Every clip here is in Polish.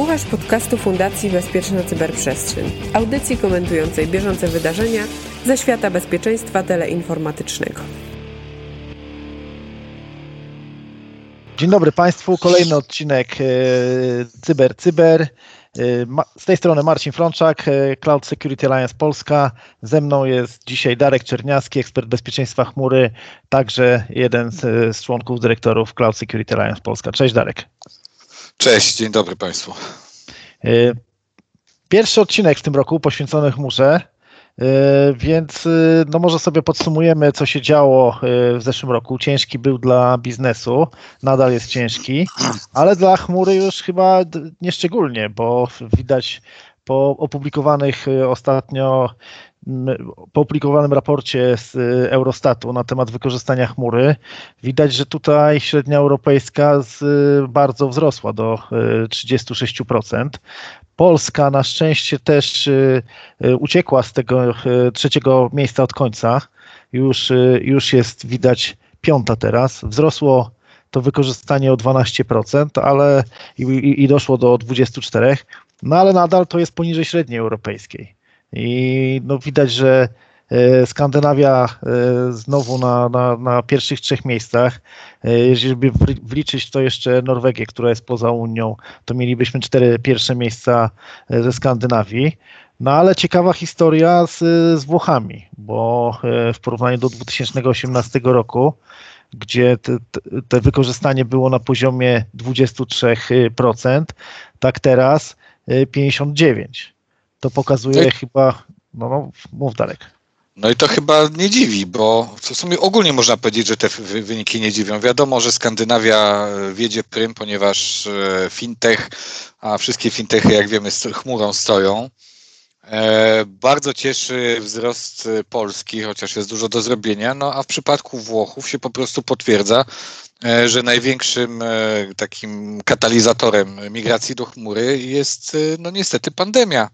Słuchasz podcastu Fundacji Bezpieczna Cyberprzestrzeń, audycji komentującej bieżące wydarzenia ze świata bezpieczeństwa teleinformatycznego. Dzień dobry Państwu, kolejny odcinek e, Cyber Cyber. E, z tej strony Marcin Frączak, e, Cloud Security Alliance Polska. Ze mną jest dzisiaj Darek Czerniawski, ekspert bezpieczeństwa chmury, także jeden z, z członków dyrektorów Cloud Security Alliance Polska. Cześć Darek. Cześć, dzień dobry Państwu. Pierwszy odcinek w tym roku poświęcony chmurze. E, więc e, no może sobie podsumujemy, co się działo w zeszłym roku. Ciężki był dla biznesu, nadal jest ciężki, ale dla chmury już chyba nieszczególnie, bo widać po opublikowanych ostatnio po opublikowanym raporcie z Eurostatu na temat wykorzystania chmury widać, że tutaj średnia europejska z, bardzo wzrosła do 36%. Polska na szczęście też y, y, uciekła z tego y, trzeciego miejsca od końca. Już, już jest widać piąta teraz. Wzrosło to wykorzystanie o 12%, ale i, i doszło do 24%, no ale nadal to jest poniżej średniej europejskiej. I no widać, że E, Skandynawia e, znowu na, na, na pierwszych trzech miejscach. E, jeżeli wliczyć to jeszcze Norwegię, która jest poza Unią, to mielibyśmy cztery pierwsze miejsca ze Skandynawii. No ale ciekawa historia z, z Włochami, bo w porównaniu do 2018 roku, gdzie te wykorzystanie było na poziomie 23%, tak teraz 59%. To pokazuje tak. chyba, no, no mów Darek. No i to chyba nie dziwi, bo w sumie ogólnie można powiedzieć, że te wyniki nie dziwią. Wiadomo, że Skandynawia e, wiedzie prym, ponieważ e, fintech, a wszystkie fintechy, jak wiemy, z chmurą stoją. E, bardzo cieszy wzrost Polski, chociaż jest dużo do zrobienia, no a w przypadku Włochów się po prostu potwierdza, że największym takim katalizatorem migracji do chmury jest no niestety pandemia.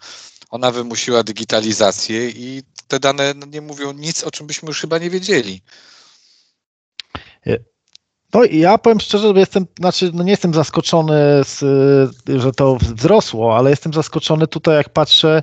Ona wymusiła digitalizację i te dane nie mówią nic, o czym byśmy już chyba nie wiedzieli. No ja powiem szczerze, że jestem, znaczy no nie jestem zaskoczony, z, że to wzrosło, ale jestem zaskoczony tutaj, jak patrzę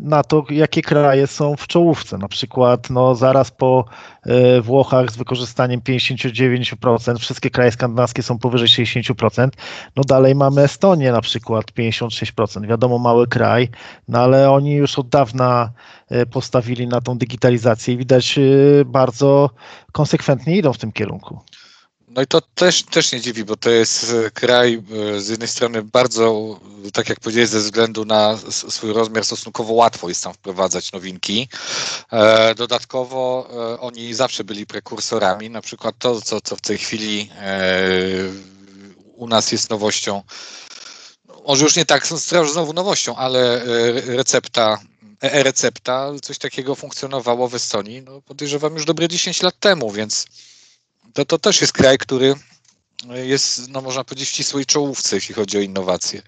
na to, jakie kraje są w czołówce. Na przykład no, zaraz po y, Włochach z wykorzystaniem 59%, wszystkie kraje skandynawskie są powyżej 60%. No dalej mamy Estonię na przykład 56%. Wiadomo, mały kraj, no ale oni już od dawna y, postawili na tą digitalizację i widać bardzo konsekwentnie idą w tym kierunku. No i to też, też nie dziwi, bo to jest e, kraj e, z jednej strony bardzo, tak jak powiedziałeś, ze względu na swój rozmiar stosunkowo łatwo jest tam wprowadzać nowinki. E, dodatkowo oni zawsze byli prekursorami, na przykład to, co, co w tej chwili u nas jest nowością, może już nie tak znowu nowością, ale recepta e-recepta, coś takiego funkcjonowało w Estonii, no podejrzewam już dobre 10 lat temu, więc to, to też jest kraj, który jest, no można powiedzieć, w ścisłej czołówce, jeśli chodzi o innowacje.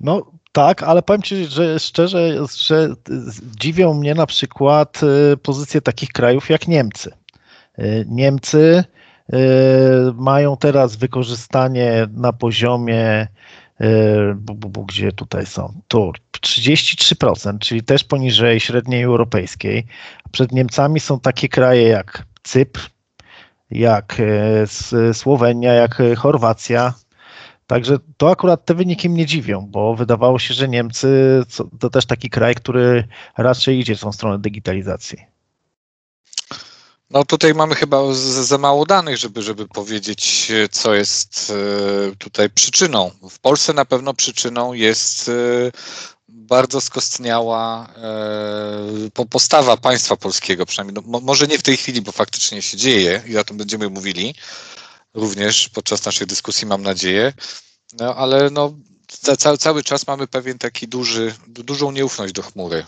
No tak, ale powiem Ci, że szczerze, że dziwią mnie na przykład y, pozycje takich krajów jak Niemcy. Y, Niemcy y, mają teraz wykorzystanie na poziomie, gdzie tutaj są, tu 33%, czyli też poniżej średniej europejskiej. Przed Niemcami są takie kraje jak Cypr, jak e, Słowenia, jak e, Chorwacja. Także to akurat te wyniki mnie dziwią, bo wydawało się, że Niemcy to też taki kraj, który raczej idzie w tą stronę digitalizacji. No tutaj mamy chyba za mało danych, żeby, żeby powiedzieć, co jest e, tutaj przyczyną. W Polsce na pewno przyczyną jest bardzo skostniała e, postawa państwa polskiego, przynajmniej no, może nie w tej chwili, bo faktycznie się dzieje i o tym będziemy mówili również podczas naszej dyskusji, mam nadzieję, no, ale no, ca, cały czas mamy pewien taki duży, dużą nieufność do chmury.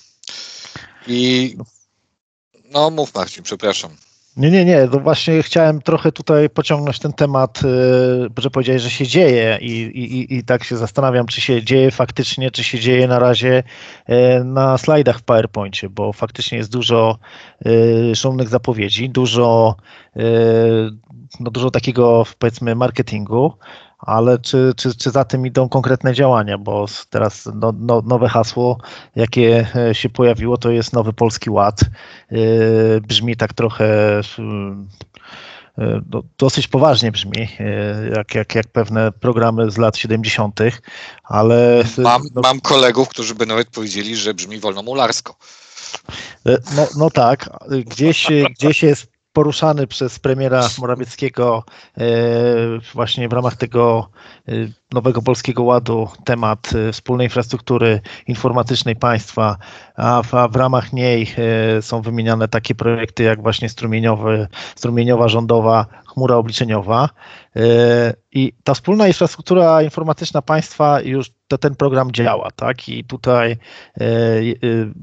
I no mów Marcin, przepraszam. Nie, nie, nie. To właśnie chciałem trochę tutaj pociągnąć ten temat, y, że powiedziałeś, że się dzieje i, i, i tak się zastanawiam, czy się dzieje faktycznie, czy się dzieje na razie y, na slajdach w PowerPoincie, bo faktycznie jest dużo y, szumnych zapowiedzi, dużo, no dużo takiego powiedzmy marketingu, ale czy, czy, czy za tym idą konkretne działania, bo teraz no, no, nowe hasło, jakie e, się pojawiło, to jest Nowy Polski Ład. Brzmi tak trochę no, dosyć poważnie brzmi, jak, jak, jak pewne programy z lat 70., ale. Mam, no, mam kolegów, którzy by nawet powiedzieli, że brzmi wolnomularsko. No, no tak, gdzieś, gdzieś jest poruszany przez premiera Morawieckiego e, właśnie w ramach tego e, nowego polskiego ładu temat e, wspólnej infrastruktury informatycznej państwa, a w, a w ramach niej są wymieniane takie projekty jak właśnie strumieniowy, strumieniowa rządowa chmura obliczeniowa. I ta wspólna infrastruktura informatyczna państwa już to ten program działa, tak? I tutaj e, e,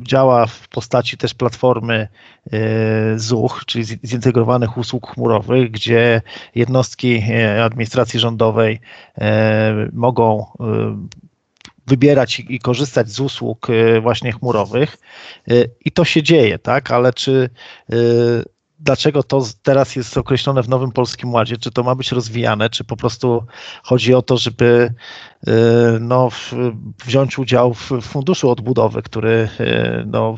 działa w postaci też platformy e, ZUCH, czyli zintegrowanych usług chmurowych, gdzie jednostki administracji rządowej mogą wybierać i korzystać z usług właśnie chmurowych i to się dzieje, tak, ale czy dlaczego to teraz jest określone w Nowym Polskim Ładzie? Czy to ma być rozwijane, czy po prostu chodzi o to, żeby y, no, wziąć udział w funduszu odbudowy, który y, no,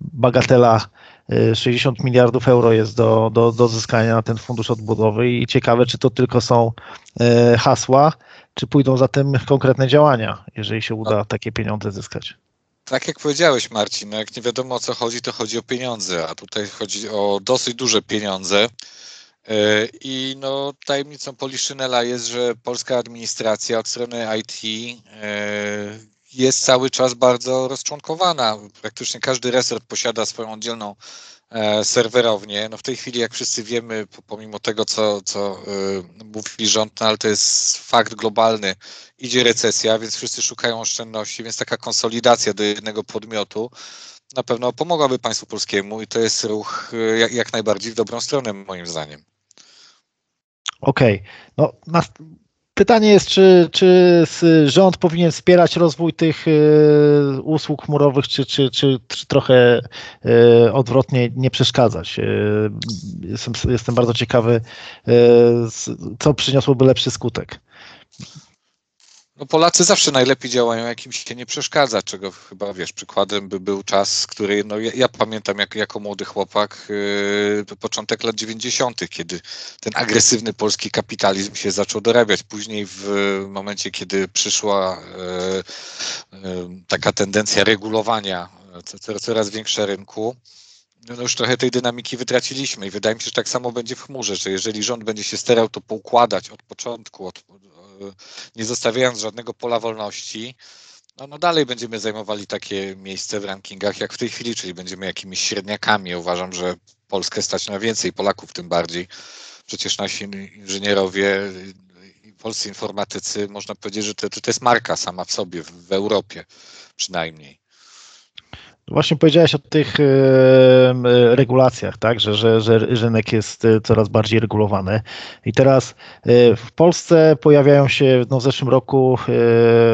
bagatela 60 y, miliardów euro jest do, do, do zyskania na ten fundusz odbudowy i ciekawe, czy to tylko są hasła, czy pójdą za tym konkretne działania, jeżeli się uda takie pieniądze zyskać. Tak jak powiedziałeś, Marcin, no jak nie wiadomo o co chodzi, to chodzi o pieniądze, a tutaj chodzi o dosyć duże pieniądze. E, I no, tajemnicą Poliszynela jest, że polska administracja od strony IT e, jest cały czas bardzo rozczłonkowana. Praktycznie każdy resort posiada swoją oddzielną serwerownie. No w tej chwili, jak wszyscy wiemy, pomimo tego, co, co e, mówi rząd, no ale to jest fakt globalny, idzie recesja, więc wszyscy szukają oszczędności, więc taka konsolidacja do jednego podmiotu na pewno pomogłaby państwu polskiemu i to jest ruch e, jak, jak najbardziej w dobrą stronę, moim zdaniem. Okej. Okay. No, Pytanie jest, czy, czy rząd powinien wspierać rozwój tych e, usług chmurowych, czy, czy, czy, czy trochę e, odwrotnie nie przeszkadzać? E, jestem, jestem bardzo ciekawy, co przyniosłoby lepszy skutek. No Polacy zawsze najlepiej działają, jak im się nie przeszkadza, czego chyba, wiesz, przykładem by był czas, który, no ja, ja pamiętam jak, jako młody chłopak, yy, początek lat 90., kiedy ten agresywny polski kapitalizm się zaczął dorabiać. Później w momencie, kiedy przyszła yy, yy, taka tendencja regulowania coraz, większe rynku, no już trochę tej dynamiki wytraciliśmy i wydaje mi się, że tak samo będzie w chmurze, że jeżeli rząd będzie się starał to poukładać od początku, od, nie zostawiając żadnego pola wolności, no, no dalej będziemy zajmowali takie miejsce w rankingach jak w tej chwili, czyli będziemy jakimiś średniakami. Uważam, że Polskę stać na więcej, Polaków tym bardziej. Przecież nasi inżynierowie polscy informatycy, można powiedzieć, że to, to jest marka sama w sobie, w, w Europie przynajmniej. Właśnie powiedziałeś o tych e, regulacjach, tak, że, że, że rynek jest e, coraz bardziej regulowany. I teraz e, w Polsce pojawiają się, no w zeszłym roku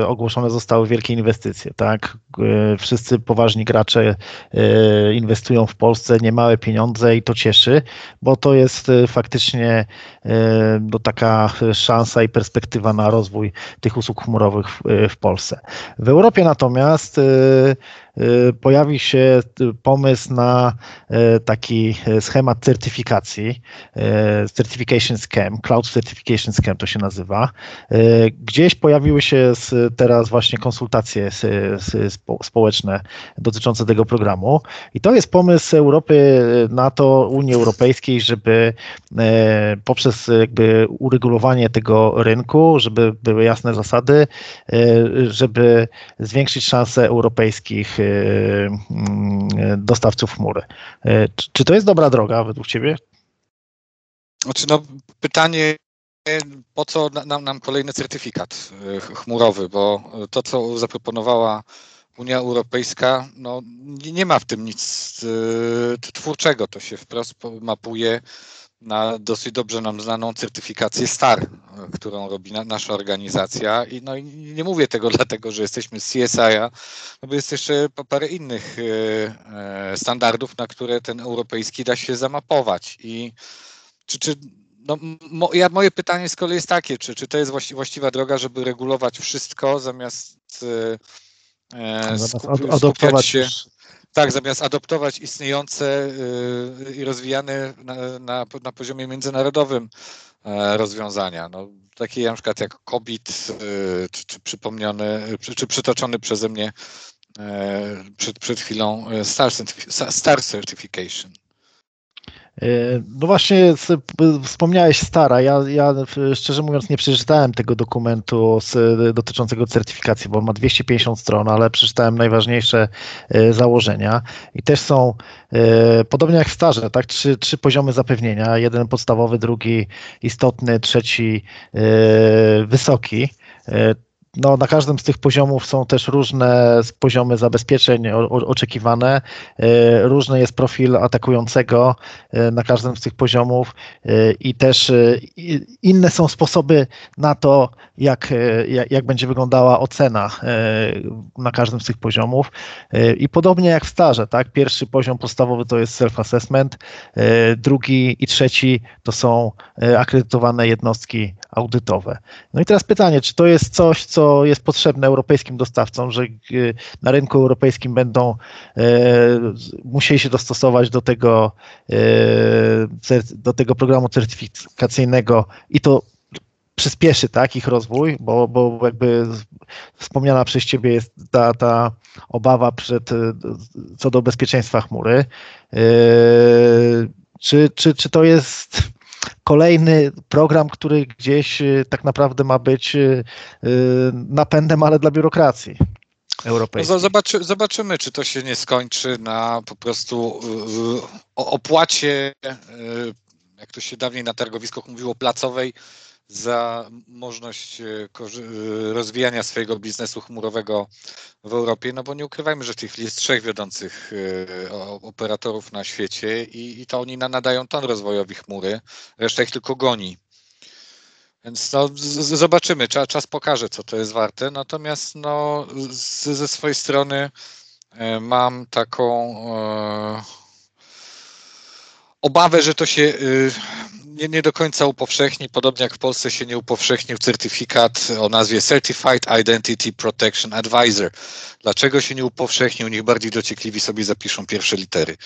ogłoszone zostały wielkie inwestycje, tak. Wszyscy poważni gracze inwestują w Polsce niemałe pieniądze i to cieszy, bo to jest faktycznie no, taka szansa i perspektywa na rozwój tych usług chmurowych w, w Polsce. W Europie natomiast pojawi się pomysł na y, taki schemat certyfikacji, y, certification scam, cloud certification scam to się nazywa. Gdzieś pojawiły się teraz właśnie konsultacje społeczne dotyczące tego programu i to jest pomysł Europy, NATO, Unii Europejskiej, żeby poprzez jakby uregulowanie tego rynku, żeby były jasne zasady, żeby zwiększyć szanse europejskich dostawców chmury. E, czy to jest dobra droga według Ciebie? Znaczy, no, pytanie, po co nam, nam kolejny certyfikat chmurowy, bo to, co zaproponowała Unia Europejska, no, nie ma w tym nic twórczego. To się wprost mapuje na dosyć dobrze nam znaną certyfikację STAR, którą robi na, nasza organizacja. I, no, i nie mówię tego dlatego, że jesteśmy z CSI, no bo jest jeszcze parę innych e, e, standardów, na które ten europejski da się zamapować. I czy, czy no, mo, ja, moje pytanie z kolei jest takie, czy, czy to jest właści, właściwa droga, żeby regulować wszystko zamiast, e, skup, adoptować się... Tak, zamiast adoptować istniejące y, i rozwijane na, na, na poziomie międzynarodowym e, rozwiązania. No, takie na przykład jak COBIT, y, czy, czy przypomniony, czy, czy przytoczony przeze mnie e, przed, przed chwilą Star, Star Certification. No właśnie wspomniałeś Stara. Ja, ja szczerze mówiąc nie przeczytałem tego dokumentu z, dotyczącego certyfikacji, bo ma 250 stron, ale przeczytałem najważniejsze e, założenia i też są e, podobnie jak w Starze, tak? Trzy, trzy poziomy zapewnienia. Jeden podstawowy, drugi istotny, trzeci e, wysoki no, na każdym z tych poziomów są też różne poziomy zabezpieczeń oczekiwane. E, różny jest profil atakującego e, na każdym z tych poziomów e, i też inne są sposoby na to, jak, jak, będzie wyglądała ocena na każdym z tych poziomów. I podobnie jak w starze, tak? Pierwszy poziom podstawowy to jest self-assessment, drugi i trzeci to są akredytowane jednostki audytowe. No i teraz pytanie, czy to jest coś, co jest potrzebne europejskim dostawcom, że y, na rynku europejskim będą e, musieli się dostosować do tego, e, do tego programu certyfikacyjnego i to przyspieszy tak, ich rozwój, bo, bo jakby wspomniana przez Ciebie jest ta, ta obawa przed, co do bezpieczeństwa chmury. Czy, czy, czy to jest kolejny program, który gdzieś y, tak naprawdę ma być y, y, napędem, ale dla biurokracji. No, zobaczy, zobaczymy, czy to się nie skończy na po prostu opłacie, jak to się dawniej na targowiskach mówiło, placowej za możliwość e, rozwijania swojego biznesu chmurowego w Europie, no bo nie ukrywajmy, że w tej chwili jest trzech wiodących e, operatorów na świecie i, to oni nadają ton rozwojowi chmury, reszta ich tylko goni. Więc no, zobaczymy, czas, czas pokaże, co to jest warte. Natomiast no, z, ze swojej strony e, mam taką e, obawę, że to się nie, nie do końca upowszechni, podobnie jak w Polsce się nie upowszechnił certyfikat o nazwie Certified Identity Protection Advisor. Dlaczego się nie upowszechnił? Niech bardziej dociekliwi sobie zapiszą pierwsze litery.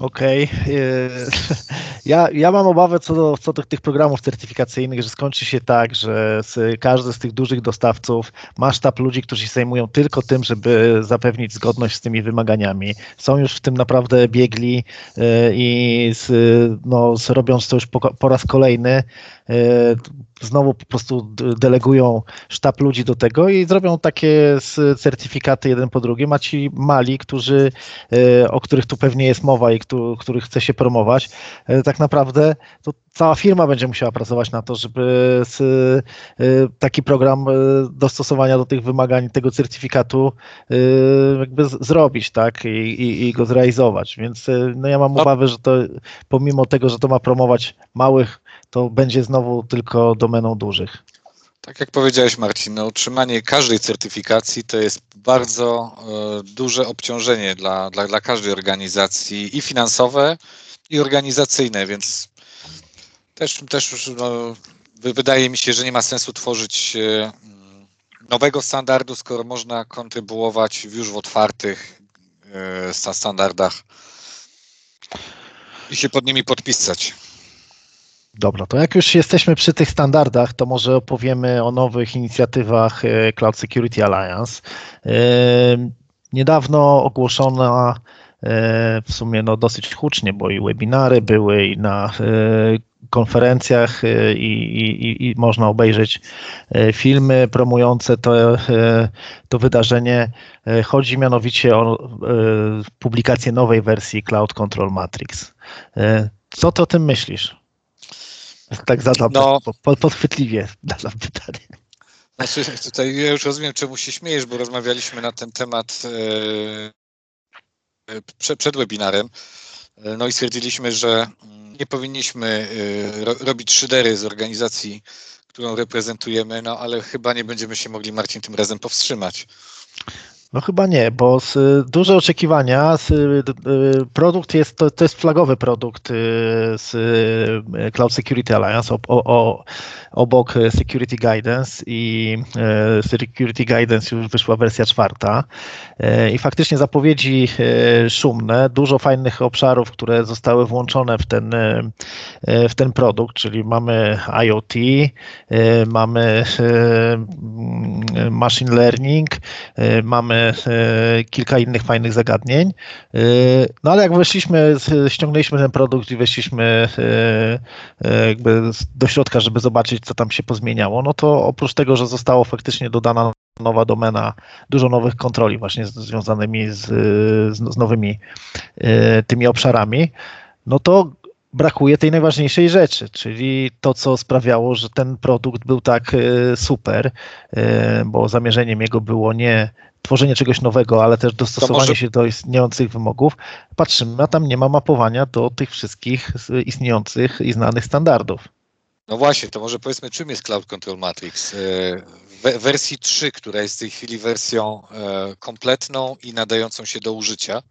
Okej. Okay. Ja, ja mam obawę co do, co do tych programów certyfikacyjnych, że skończy się tak, że z, każdy z tych dużych dostawców ma sztab ludzi, którzy się zajmują tylko tym, żeby zapewnić zgodność z tymi wymaganiami. Są już w tym naprawdę biegli e, i z, no, z robiąc to już po, po raz kolejny, e, znowu po prostu delegują sztab ludzi do tego i zrobią takie certyfikaty jeden po drugim, a ci mali, którzy, e, o których tu pewnie jest mowa i których chce się promować, e, tak naprawdę to cała firma będzie musiała pracować na to, żeby e, taki program dostosowania do tych wymagań, tego certyfikatu jakby zrobić, tak, i, i, i go zrealizować. Więc no ja mam no. obawę, że to pomimo tego, że to ma promować małych to będzie znowu tylko domeną dużych. Tak jak powiedziałeś Marcin, no, utrzymanie każdej certyfikacji to jest bardzo e, duże obciążenie dla, dla, dla każdej organizacji i finansowe, i organizacyjne, więc też, też no, wydaje mi się, że nie ma sensu tworzyć e, nowego standardu, skoro można kontrybuować już w otwartych e, standardach i się pod nimi podpisać. Dobra, to jak już jesteśmy przy tych standardach, to może opowiemy o nowych inicjatywach e, Cloud Security Alliance. E, niedawno ogłoszona e, w sumie no dosyć hucznie, bo i webinary były i na konferencjach i, i, i można obejrzeć filmy promujące to, to wydarzenie. Chodzi mianowicie o publikację nowej wersji Cloud Control Matrix. Co ty o tym myślisz? Tak zadam, no, podchwytliwie zadam pytanie. Znaczy, tutaj ja już rozumiem, czemu się śmiejesz, bo rozmawialiśmy na ten temat e, przed, przed webinarem. E, no i stwierdziliśmy, że nie powinniśmy e, robić szydery z organizacji, którą reprezentujemy, no ale chyba nie będziemy się mogli, Marcin, tym razem powstrzymać. No chyba nie, bo z, duże oczekiwania. Z, produkt jest, to, to jest flagowy produkt z Cloud Security Alliance o, o, obok Security Guidance i Security Guidance już wyszła wersja czwarta i faktycznie zapowiedzi szumne, dużo fajnych obszarów, które zostały włączone w ten, w ten produkt, czyli mamy IoT, mamy machine learning, mamy E, kilka innych fajnych zagadnień. E, no ale jak weszliśmy, ściągnęliśmy ten produkt i weszliśmy e, jakby do środka, żeby zobaczyć, co tam się pozmieniało, no to oprócz tego, że zostało faktycznie dodana nowa domena, dużo nowych kontroli właśnie związanymi z, z, z nowymi tymi obszarami, no to brakuje tej najważniejszej rzeczy, czyli to, co sprawiało, że ten produkt był tak super, bo zamierzeniem jego było nie tworzenie czegoś nowego, ale też dostosowanie może... się do istniejących wymogów, patrzymy, a tam nie ma mapowania do tych wszystkich istniejących i znanych standardów. No właśnie, to może powiedzmy, czym jest Cloud Control Matrix? E, w wersji 3, która jest w tej chwili wersją e, kompletną i nadającą się do użycia.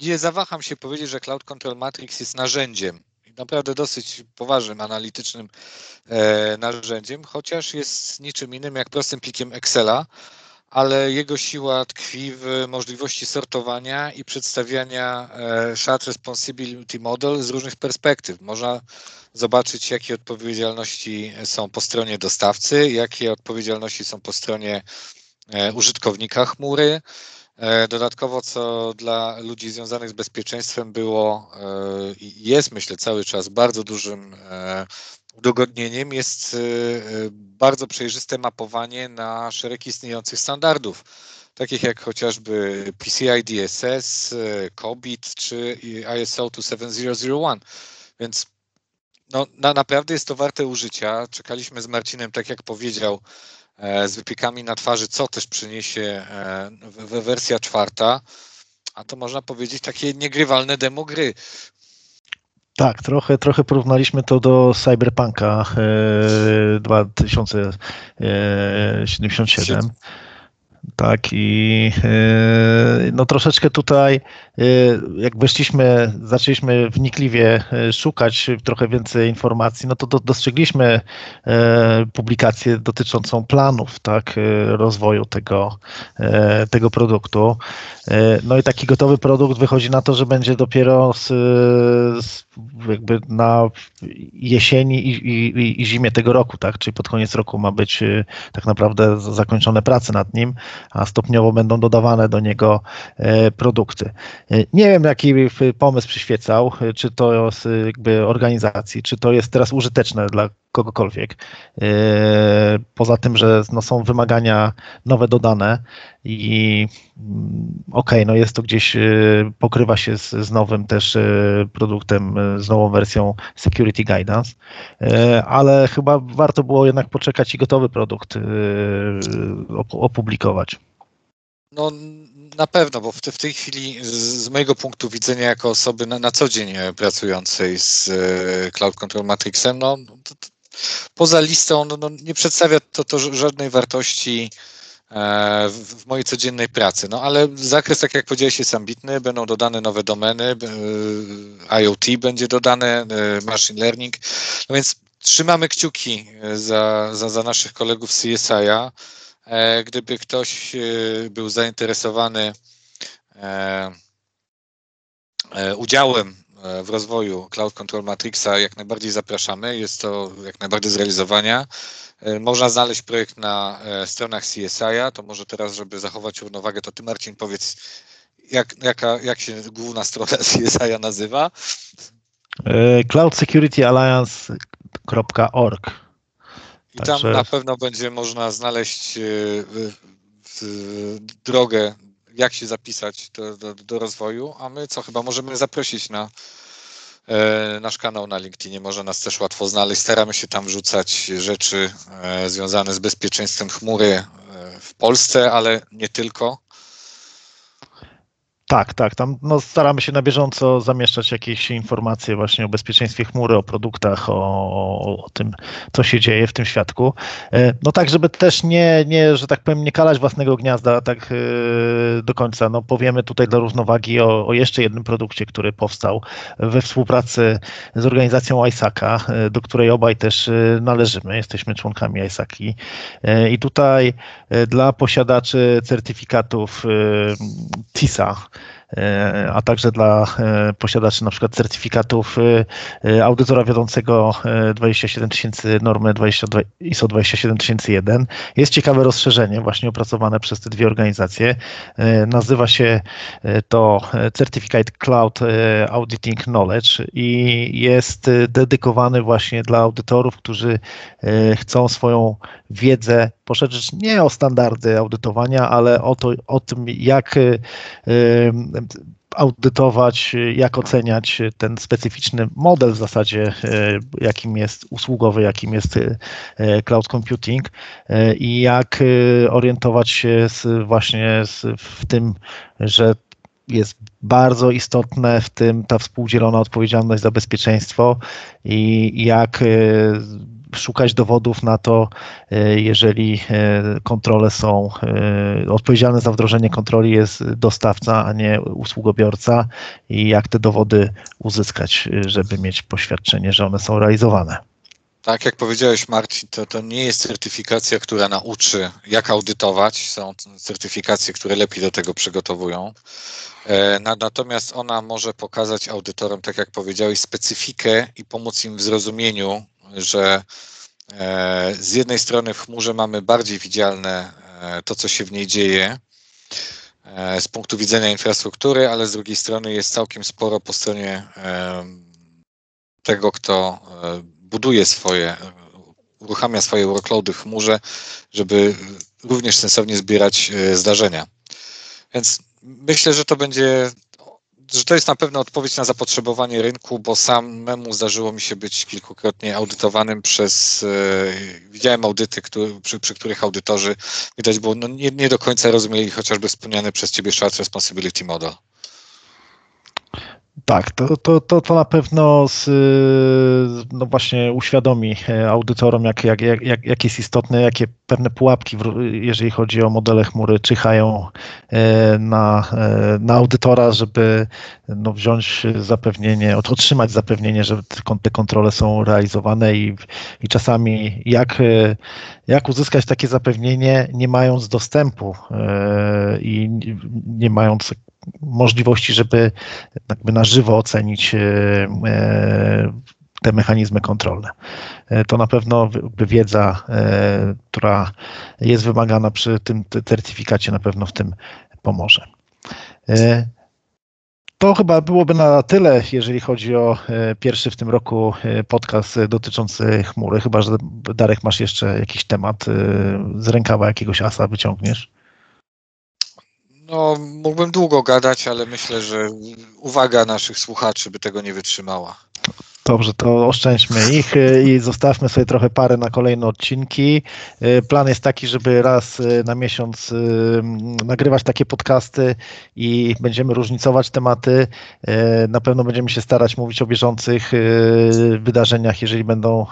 Nie zawaham się powiedzieć, że Cloud Control Matrix jest narzędziem naprawdę dosyć poważnym, analitycznym e, narzędziem, chociaż jest niczym innym jak prostym plikiem Excela, ale jego siła tkwi w możliwości sortowania i przedstawiania e, Shard Responsibility Model z różnych perspektyw. Można zobaczyć, jakie odpowiedzialności są po stronie dostawcy, jakie odpowiedzialności są po stronie e, użytkownika chmury, dodatkowo, co dla ludzi związanych z bezpieczeństwem było i e, jest, myślę, cały czas bardzo dużym e, udogodnieniem, jest bardzo przejrzyste mapowanie na szereg istniejących standardów, takich jak chociażby PCI DSS, COBIT czy ISO 27001. Więc no, na, naprawdę jest to warte użycia. Czekaliśmy z Marcinem, tak jak powiedział, E, z wypiekami na twarzy, co też przyniesie e, wersja czwarta, a to można powiedzieć takie niegrywalne demo gry. Tak, trochę, trochę porównaliśmy to do Cyberpunka 2077. Tak, i e, no troszeczkę tutaj, e, jak weszliśmy, zaczęliśmy wnikliwie e, szukać trochę więcej informacji, no to dostrzegliśmy publikację dotyczącą planów, tak, rozwoju tego, tego produktu. No i taki gotowy produkt wychodzi na to, że będzie dopiero z, z jakby na jesieni i, i, i, zimie tego roku, tak? Czyli pod koniec roku ma być tak naprawdę zakończone prace nad nim a stopniowo będą dodawane do niego e, produkty. E, nie wiem, jaki pomysł przyświecał, e, czy to z jakby organizacji, czy to jest teraz użyteczne dla kogokolwiek. Poza tym, że no, są wymagania nowe dodane i mm, okej, okay, no jest to gdzieś, pokrywa się z, z nowym też produktem, z nową wersją Security Guidance, ale chyba warto było jednak poczekać i gotowy produkt opublikować. No na pewno, bo w, te, w tej chwili z, mojego punktu widzenia jako osoby na, na co dzień pracującej z Cloud Control Matrixem, no to, poza listą no, no, nie przedstawia to, to żadnej wartości e, w, mojej codziennej pracy. No ale zakres, tak jak powiedziałeś, jest ambitny, będą dodane nowe domeny, e, IoT będzie dodane, e, machine learning, no więc trzymamy kciuki za, za, za naszych kolegów z CSI-a, gdyby ktoś był zainteresowany udziałem w rozwoju Cloud Control Matrixa, jak najbardziej zapraszamy. Jest to jak najbardziej zrealizowania. Można znaleźć projekt na stronach CSI-a. To może teraz, żeby zachować równowagę, to ty Marcin powiedz, jak, jaka, jak się główna strona CSI-a nazywa? Cloud Security Alliance.org. I Także... tam na pewno będzie można znaleźć e, drogę, jak się zapisać do, do, do rozwoju, a my co chyba możemy zaprosić na e, nasz kanał na LinkedInie. Może nas też łatwo znaleźć. Staramy się tam wrzucać rzeczy e, związane z bezpieczeństwem chmury w Polsce, ale nie tylko. Tak, tak. Tam no, staramy się na bieżąco zamieszczać jakieś informacje właśnie o bezpieczeństwie chmury, o produktach, o, o tym, co się dzieje w tym świadku. E, no tak, żeby też nie, nie że tak powiem, nie kalać własnego gniazda tak e, do końca. No powiemy tutaj dla równowagi o, o jeszcze jednym produkcie, który powstał we współpracy z organizacją ISACA, e, do której obaj też należymy. Jesteśmy członkami ISACI. I tutaj dla posiadaczy certyfikatów TISA, a także dla e, posiadaczy na przykład certyfikatów e, audytora wiodącego 27000 normy 22, ISO 27001. Jest ciekawe rozszerzenie właśnie opracowane przez te dwie organizacje. Nazywa się to Certificate Cloud Auditing Knowledge i jest dedykowany właśnie dla audytorów, którzy chcą swoją wiedzę poszerzyć nie o standardy audytowania, ale o, to, o tym, jak y, y, audytować, jak oceniać ten specyficzny model w zasadzie, y, jakim jest usługowy, jakim jest cloud computing i jak orientować się właśnie w tym, że jest bardzo istotne w tym ta współdzielona odpowiedzialność za bezpieczeństwo i jak szukać dowodów na to, e, jeżeli e, kontrole są, e, odpowiedzialny za wdrożenie kontroli jest dostawca, a nie usługobiorca i jak te dowody uzyskać, żeby mieć poświadczenie, że one są realizowane. Tak, jak powiedziałeś, Marcin, to, to nie jest certyfikacja, która nauczy, jak audytować. Są certyfikacje, które lepiej do tego przygotowują. Natomiast ona może pokazać audytorom, tak jak powiedziałeś, specyfikę i pomóc im w zrozumieniu że e, z jednej strony w chmurze mamy bardziej widzialne e, to, co się w niej dzieje e, z punktu widzenia infrastruktury, ale z drugiej strony jest całkiem sporo po stronie tego, kto buduje swoje, uruchamia swoje workloady w chmurze, żeby również sensownie zbierać zdarzenia. Więc myślę, że to będzie że to jest na pewno odpowiedź na zapotrzebowanie rynku, bo samemu zdarzyło mi się być kilkukrotnie audytowanym przez, e, widziałem audyty, który, przy, przy, których audytorzy widać było, no nie, nie do końca rozumieli chociażby wspomniany przez Ciebie Shared Responsibility Model. Tak, to, to, to, to na pewno z, no właśnie uświadomi e, audytorom, jak, jak, jak, jak jest istotne, jakie pewne pułapki, jeżeli chodzi o modele chmury, czyhają e, na, e, na audytora, żeby no, wziąć zapewnienie, otrzymać zapewnienie, że te kontrole są realizowane i, i czasami jak, jak uzyskać takie zapewnienie, nie mając dostępu i nie mając możliwości, żeby jakby na żywo ocenić e, e, te mechanizmy kontrolne. E, to na pewno wiedza, która jest wymagana przy tym certyfikacie, na pewno w tym pomoże. To chyba byłoby na tyle, jeżeli chodzi o pierwszy w tym roku podcast dotyczący chmury. Chyba, że Darek masz jeszcze jakiś temat z rękawa jakiegoś asa wyciągniesz. No, mógłbym długo gadać, ale myślę, że uwaga naszych słuchaczy by tego nie wytrzymała. Dobrze, to oszczędźmy ich y, i zostawmy sobie trochę parę na kolejne odcinki. Y, plan jest taki, żeby raz y, na miesiąc nagrywać takie podcasty i będziemy różnicować tematy. Na pewno będziemy się starać mówić o bieżących wydarzeniach, jeżeli będą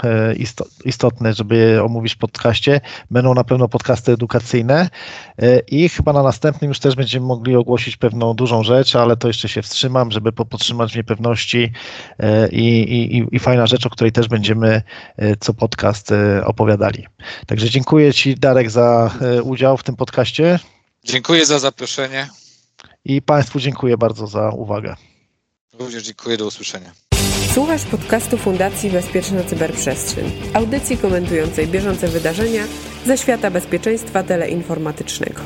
istotne, żeby je omówić w podcaście. Będą na pewno podcasty edukacyjne i chyba na następnym już też będziemy mogli ogłosić pewną dużą rzecz, ale to jeszcze się wstrzymam, żeby podtrzymać w niepewności i i, i, fajna rzecz, o której też będziemy e, co podcast e, opowiadali. Także dziękuję Ci, Darek, za e, udział w tym podcaście. Dziękuję za zaproszenie. I Państwu dziękuję bardzo za uwagę. Również dziękuję, do usłyszenia. Słuchasz podcastu Fundacji Bezpieczna Cyberprzestrzeń, audycji komentującej bieżące wydarzenia ze świata bezpieczeństwa teleinformatycznego.